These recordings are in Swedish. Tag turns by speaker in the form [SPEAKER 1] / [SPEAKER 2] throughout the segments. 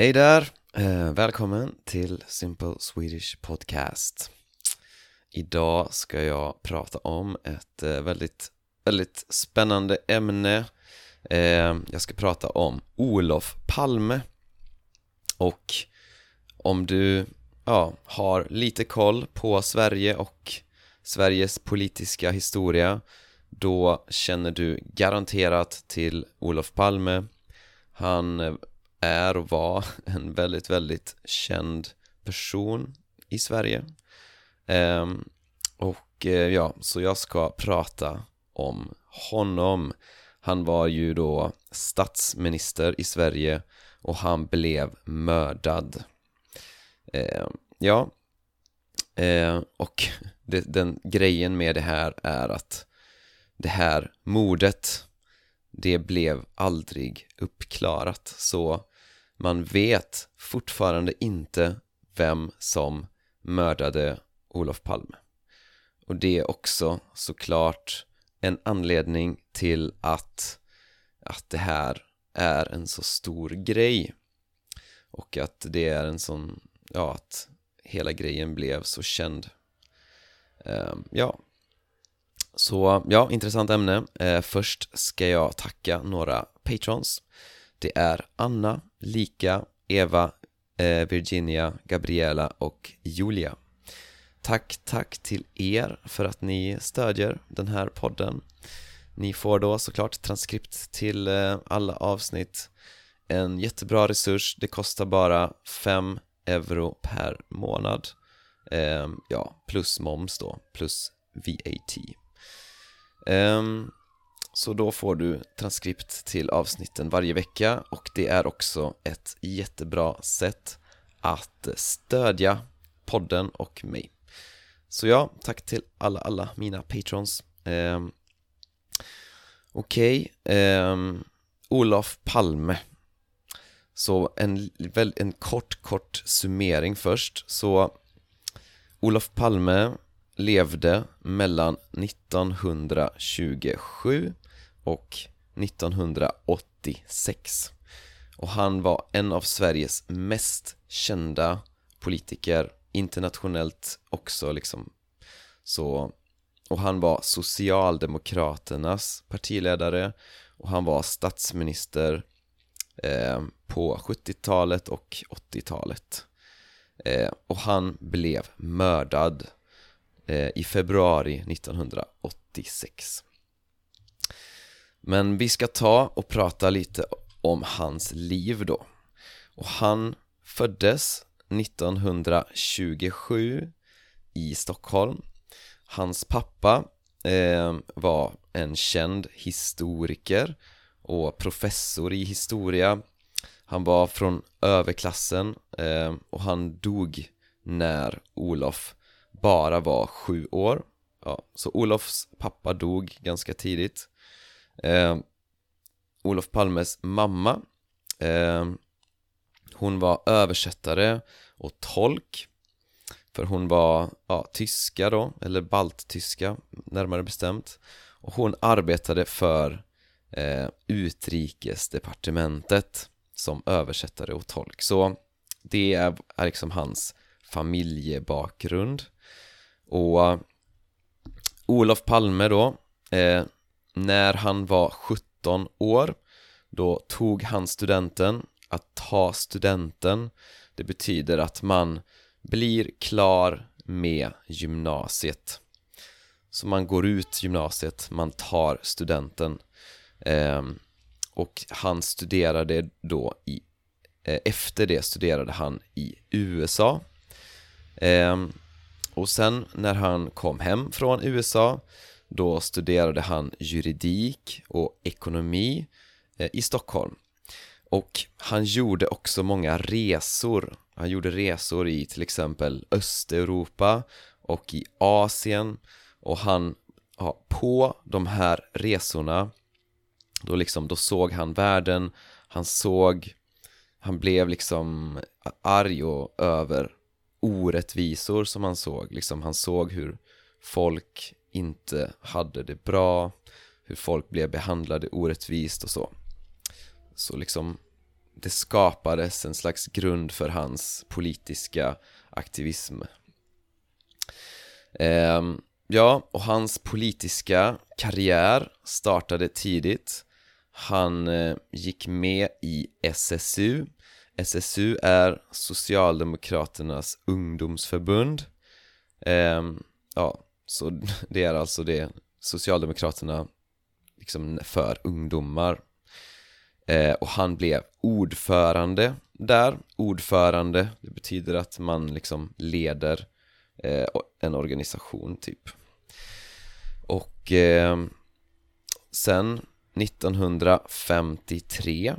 [SPEAKER 1] Hej där! Eh, välkommen till Simple Swedish Podcast. Idag ska jag prata om ett eh, väldigt, väldigt spännande ämne. Eh, jag ska prata om Olof Palme. Och om du ja, har lite koll på Sverige och Sveriges politiska historia då känner du garanterat till Olof Palme. Han eh, är och var en väldigt, väldigt känd person i Sverige. Um, och uh, ja, så jag ska prata om honom. Han var ju då statsminister i Sverige och han blev mördad. Uh, ja, uh, och det, den grejen med det här är att det här mordet det blev aldrig uppklarat så man vet fortfarande inte vem som mördade Olof Palme. Och det är också såklart en anledning till att, att det här är en så stor grej. Och att det är en sån, ja att hela grejen blev så känd. Uh, ja. Så ja, intressant ämne. Uh, först ska jag tacka några patrons. Det är Anna, Lika, Eva, eh, Virginia, Gabriella och Julia. Tack, tack till er för att ni stödjer den här podden. Ni får då såklart transkript till eh, alla avsnitt. En jättebra resurs, det kostar bara 5 euro per månad. Eh, ja, plus moms då, plus VAT. Um, ehm, så då får du transkript till avsnitten varje vecka och det är också ett jättebra sätt att stödja podden och mig. Så ja, tack till alla, alla mina patrons. Eh, Okej, okay. eh, Olof Palme. Så en, väl, en kort, kort summering först. Så Olof Palme levde mellan 1927 och 1986. Och han var en av Sveriges mest kända politiker internationellt också liksom. Så, och han var Socialdemokraternas partiledare och han var statsminister eh, på 70-talet och 80-talet. Eh, och han blev mördad eh, i februari 1986. Men vi ska ta och prata lite om hans liv då. Och han föddes 1927 i Stockholm. Hans pappa eh, var en känd historiker och professor i historia. Han var från överklassen eh, och han dog när Olof bara var sju år. Ja, så Olofs pappa dog ganska tidigt eh, Olof Palmes mamma eh, Hon var översättare och tolk För hon var ja, tyska då, eller balttyska närmare bestämt. Och hon arbetade för eh, utrikesdepartementet som översättare och tolk. Så det är, är liksom hans familjebakgrund. Och eh, Olof Palme då eh, när han var 17 år Då tog han studenten. Att ta studenten Det betyder att man blir klar med gymnasiet. Så man går ut gymnasiet, man tar studenten. Eh, Och han studerade då i eh, Efter det studerade han i USA eh, Och sen när han kom hem från USA då studerade han juridik och ekonomi eh, i Stockholm. Och han gjorde också många resor. Han gjorde resor i till exempel Östeuropa och i Asien. Och han, ja, på de här resorna då liksom, då såg han världen. Han såg Han blev liksom arg och över orättvisor som han såg. Liksom, han såg hur folk inte hade det bra, hur folk blev behandlade orättvist och så. Så liksom, det skapades en slags grund för hans politiska aktivism. Eh, ja, och hans politiska karriär startade tidigt. Han eh, gick med i SSU. SSU är Socialdemokraternas ungdomsförbund. Eh, ja, så det är alltså det Socialdemokraterna liksom för ungdomar. Eh, och han blev ordförande där. Ordförande, det betyder att man liksom leder eh, en organisation typ. Och eh, sen 1953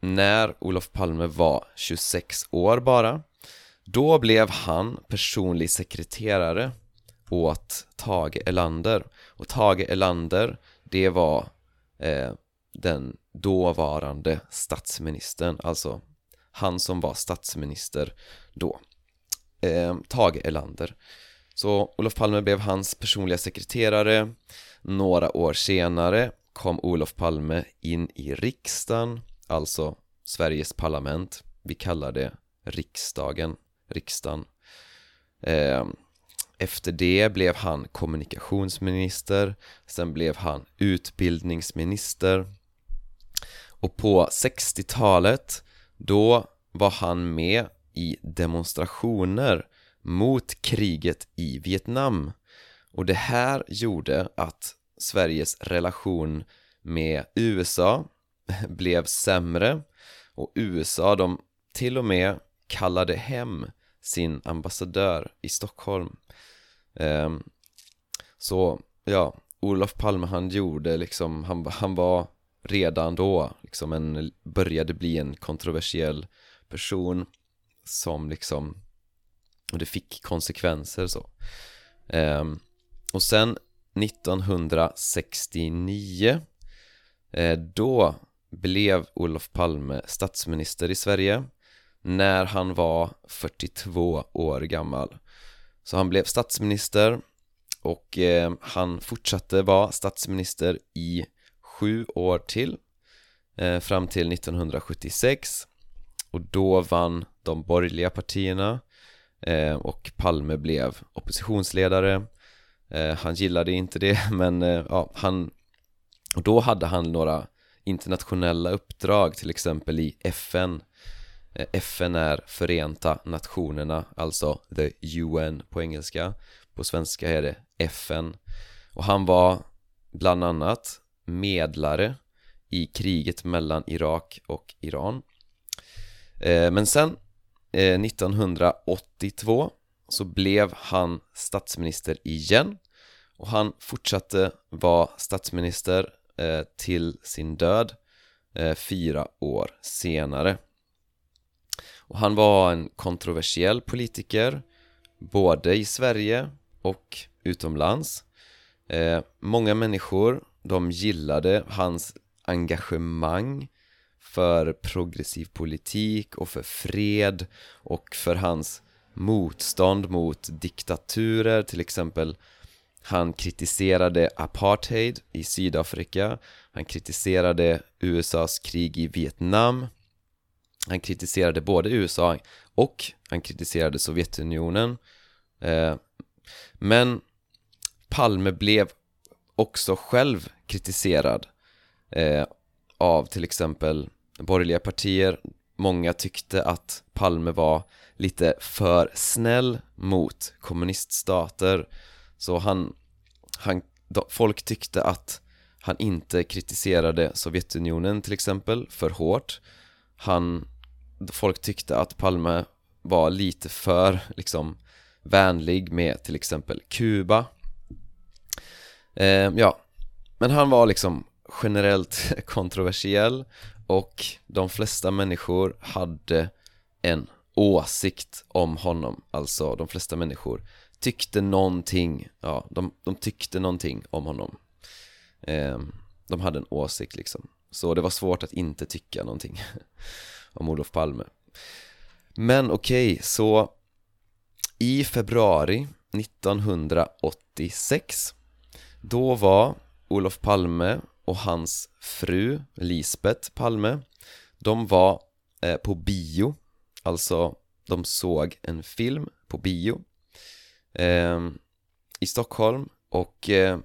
[SPEAKER 1] när Olof Palme var 26 år bara Då blev han personlig sekreterare åt Tage Erlander Och Tage Erlander, det var eh, den dåvarande statsministern, alltså han som var statsminister då, eh, Tage Erlander. Så Olof Palme blev hans personliga sekreterare. Några år senare kom Olof Palme in i riksdagen, alltså Sveriges parlament. Vi kallar det riksdagen, riksdagen. Eh, efter det blev han kommunikationsminister, sen blev han utbildningsminister. Och på 60-talet, då var han med i demonstrationer mot kriget i Vietnam. Och det här gjorde att Sveriges relation med USA blev sämre. Och USA, de till och med kallade hem sin ambassadör i Stockholm. Ehm, så, ja, Olof Palme han gjorde liksom, han, han var redan då liksom en, började bli en kontroversiell person som liksom och det fick konsekvenser så. Ehm, och sen 1969 eh, då blev Olof Palme statsminister i Sverige när han var 42 år gammal. Så han blev statsminister och eh, han fortsatte vara statsminister i sju år till eh, fram till 1976 och då vann de borgerliga partierna eh, och Palme blev oppositionsledare. Eh, han gillade inte det men eh, ja, han och då hade han några internationella uppdrag till exempel i FN eh, Eh, FN är Förenta Nationerna, alltså the UN på engelska. På svenska är det FN Och han var bland annat medlare i kriget mellan Irak och Iran. Eh, men sen eh, 1982 så blev han statsminister igen. Och han fortsatte vara statsminister till sin död fyra år senare och han var en kontroversiell politiker både i Sverige och utomlands. Eh, många människor de gillade hans engagemang för progressiv politik och för fred och för hans motstånd mot diktaturer. Till exempel han kritiserade apartheid i Sydafrika. Han kritiserade USAs krig i Vietnam. Han kritiserade både USA och han kritiserade Sovjetunionen. Eh, men Palme blev också själv kritiserad eh, av till exempel borgerliga partier. Många tyckte att Palme var lite för snäll mot kommuniststater. Så han, han folk tyckte att han inte kritiserade Sovjetunionen till exempel för hårt. Han, folk tyckte att Palme var lite för liksom vänlig med till exempel Kuba. Eh, Ja, men han var liksom generellt kontroversiell och de flesta människor hade en åsikt om honom. Alltså de flesta människor tyckte någonting, ja de, de tyckte någonting om honom. Eh, De hade en åsikt liksom. Så det var svårt att inte tycka någonting. om Olof Palme. Men okej, okay, så i februari 1986 Då var Olof Palme och hans fru Lisbeth Palme De var eh, på bio. Alltså, de såg en film på bio eh, i Stockholm och eh,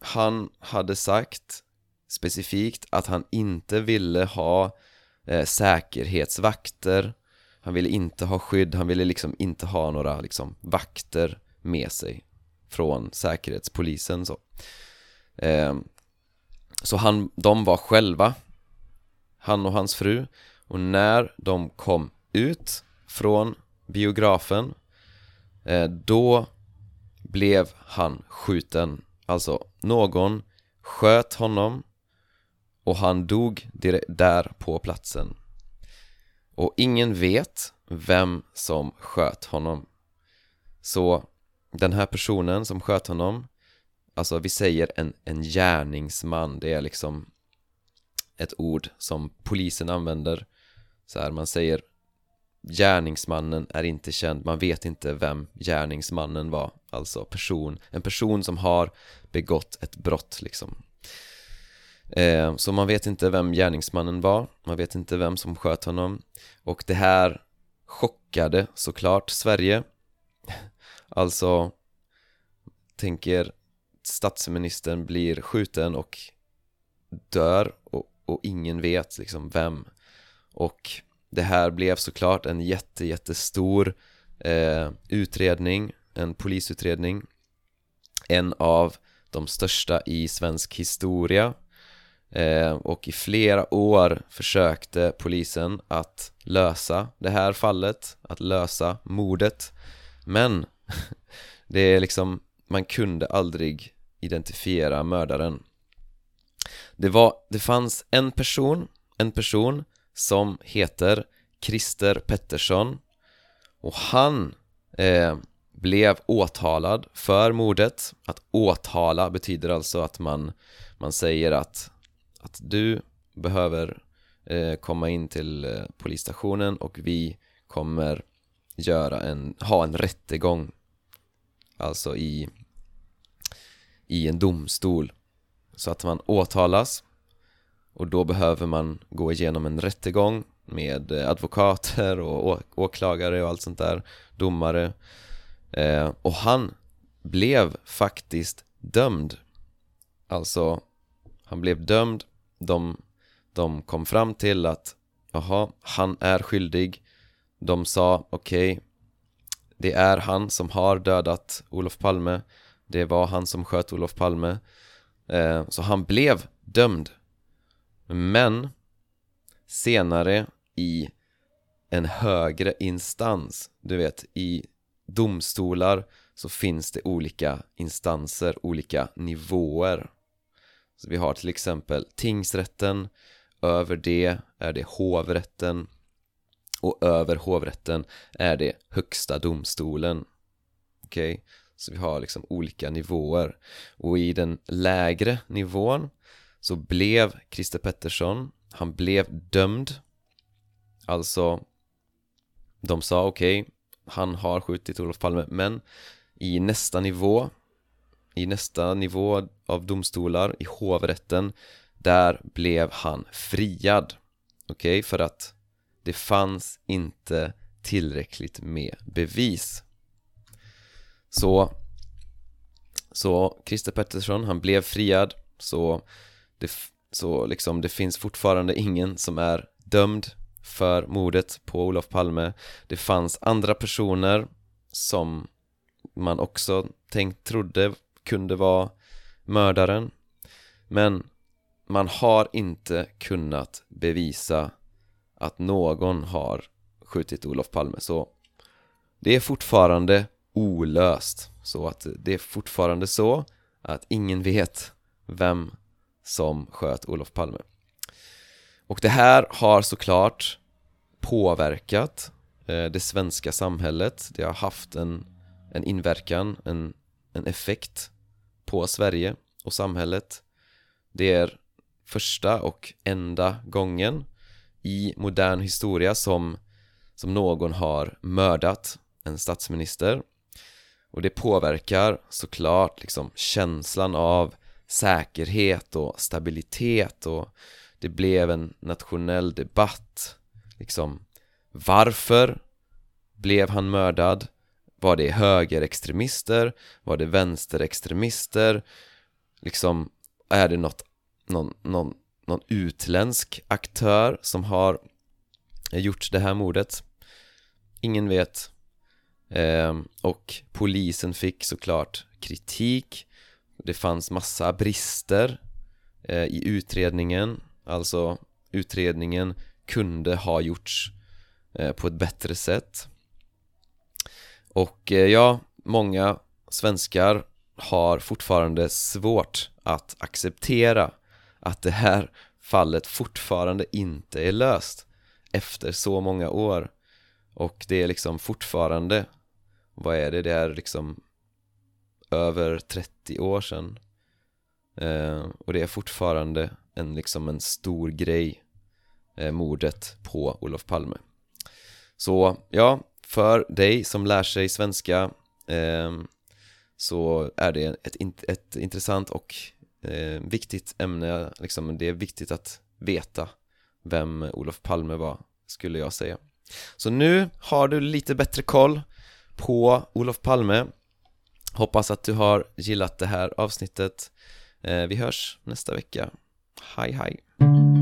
[SPEAKER 1] han hade sagt specifikt att han inte ville ha eh, säkerhetsvakter. Han ville inte ha skydd, han ville liksom inte ha några liksom vakter med sig från säkerhetspolisen så. Eh, Så han, de var själva Han och hans fru Och när de kom ut från biografen eh, Då blev han skjuten. Alltså, någon sköt honom och han dog där på platsen. Och ingen vet vem som sköt honom. Så den här personen som sköt honom Alltså vi säger en, en gärningsman, det är liksom ett ord som polisen använder. Så här, man säger gärningsmannen är inte känd, man vet inte vem gärningsmannen var. Alltså person, en person som har begått ett brott liksom eh, Så man vet inte vem gärningsmannen var, man vet inte vem som sköt honom. Och det här chockade såklart Sverige. Alltså Tänker statsministern blir skjuten och dör och, och ingen vet liksom vem. Och det här blev såklart en jätte, jättestor eh, utredning, en polisutredning. En av de största i svensk historia eh, Och i flera år försökte polisen att lösa det här fallet, att lösa mordet. Men det är liksom, man kunde aldrig identifiera mördaren. Det var, det fanns en person, en person som heter Christer Pettersson. Och han eh, blev åtalad för mordet. Att åtala betyder alltså att man, man säger att, att du behöver eh, komma in till eh, polisstationen och vi kommer göra en, ha en rättegång Alltså i, i en domstol. Så att man åtalas och då behöver man gå igenom en rättegång med eh, advokater och åklagare och allt sånt där, domare. Eh, Och han blev faktiskt dömd. Alltså, han blev dömd de, de kom fram till att Jaha, han är skyldig. De sa okej okay, Det är han som har dödat Olof Palme. Det var han som sköt Olof Palme. Eh, Så han blev dömd. Men senare i en högre instans, du vet i domstolar så finns det olika instanser, olika nivåer så vi har till exempel tingsrätten, över det är det hovrätten och över hovrätten är det högsta domstolen. Okej, okay? så vi har liksom olika nivåer. Och i den lägre nivån så blev Christer Pettersson, han blev dömd. Alltså De sa okej, okay, han har skjutit Olof Palme men i nästa nivå i nästa nivå av domstolar, i hovrätten Där blev han friad. Okej, okay, för att det fanns inte tillräckligt med bevis. Så Så Christer Pettersson, han blev friad. Så det, så liksom, det finns fortfarande ingen som är dömd för mordet på Olof Palme. Det fanns andra personer som man också tänkt, trodde kunde vara mördaren. Men man har inte kunnat bevisa att någon har skjutit Olof Palme. Så det är fortfarande olöst. Så att det är fortfarande så att ingen vet vem som sköt Olof Palme. Och det här har såklart påverkat eh, det svenska samhället. Det har haft en, en inverkan, en, en effekt på Sverige och samhället. Det är första och enda gången i modern historia som, som någon har mördat en statsminister. Och det påverkar såklart liksom känslan av säkerhet och stabilitet och det blev en nationell debatt. Liksom varför blev han mördad? Var det högerextremister? Var det vänsterextremister? Liksom, är det något, någon, någon, någon utländsk aktör som har gjort det här mordet? Ingen vet. Eh, och polisen fick såklart kritik. Det fanns massa brister eh, i utredningen. Alltså, utredningen kunde ha gjorts eh, på ett bättre sätt. Och eh, ja, många svenskar har fortfarande svårt att acceptera att det här fallet fortfarande inte är löst efter så många år. Och det är liksom fortfarande vad är det, det är liksom över 30 år sedan. Eh, och det är fortfarande en liksom en stor grej eh, mordet på Olof Palme. Så ja, för dig som lär sig svenska eh, så är det ett, ett intressant och eh, viktigt ämne, liksom, det är viktigt att veta vem Olof Palme var, skulle jag säga. Så nu har du lite bättre koll på Olof Palme. Hoppas att du har gillat det här avsnittet. Eh, vi hörs nästa vecka. Hej hej!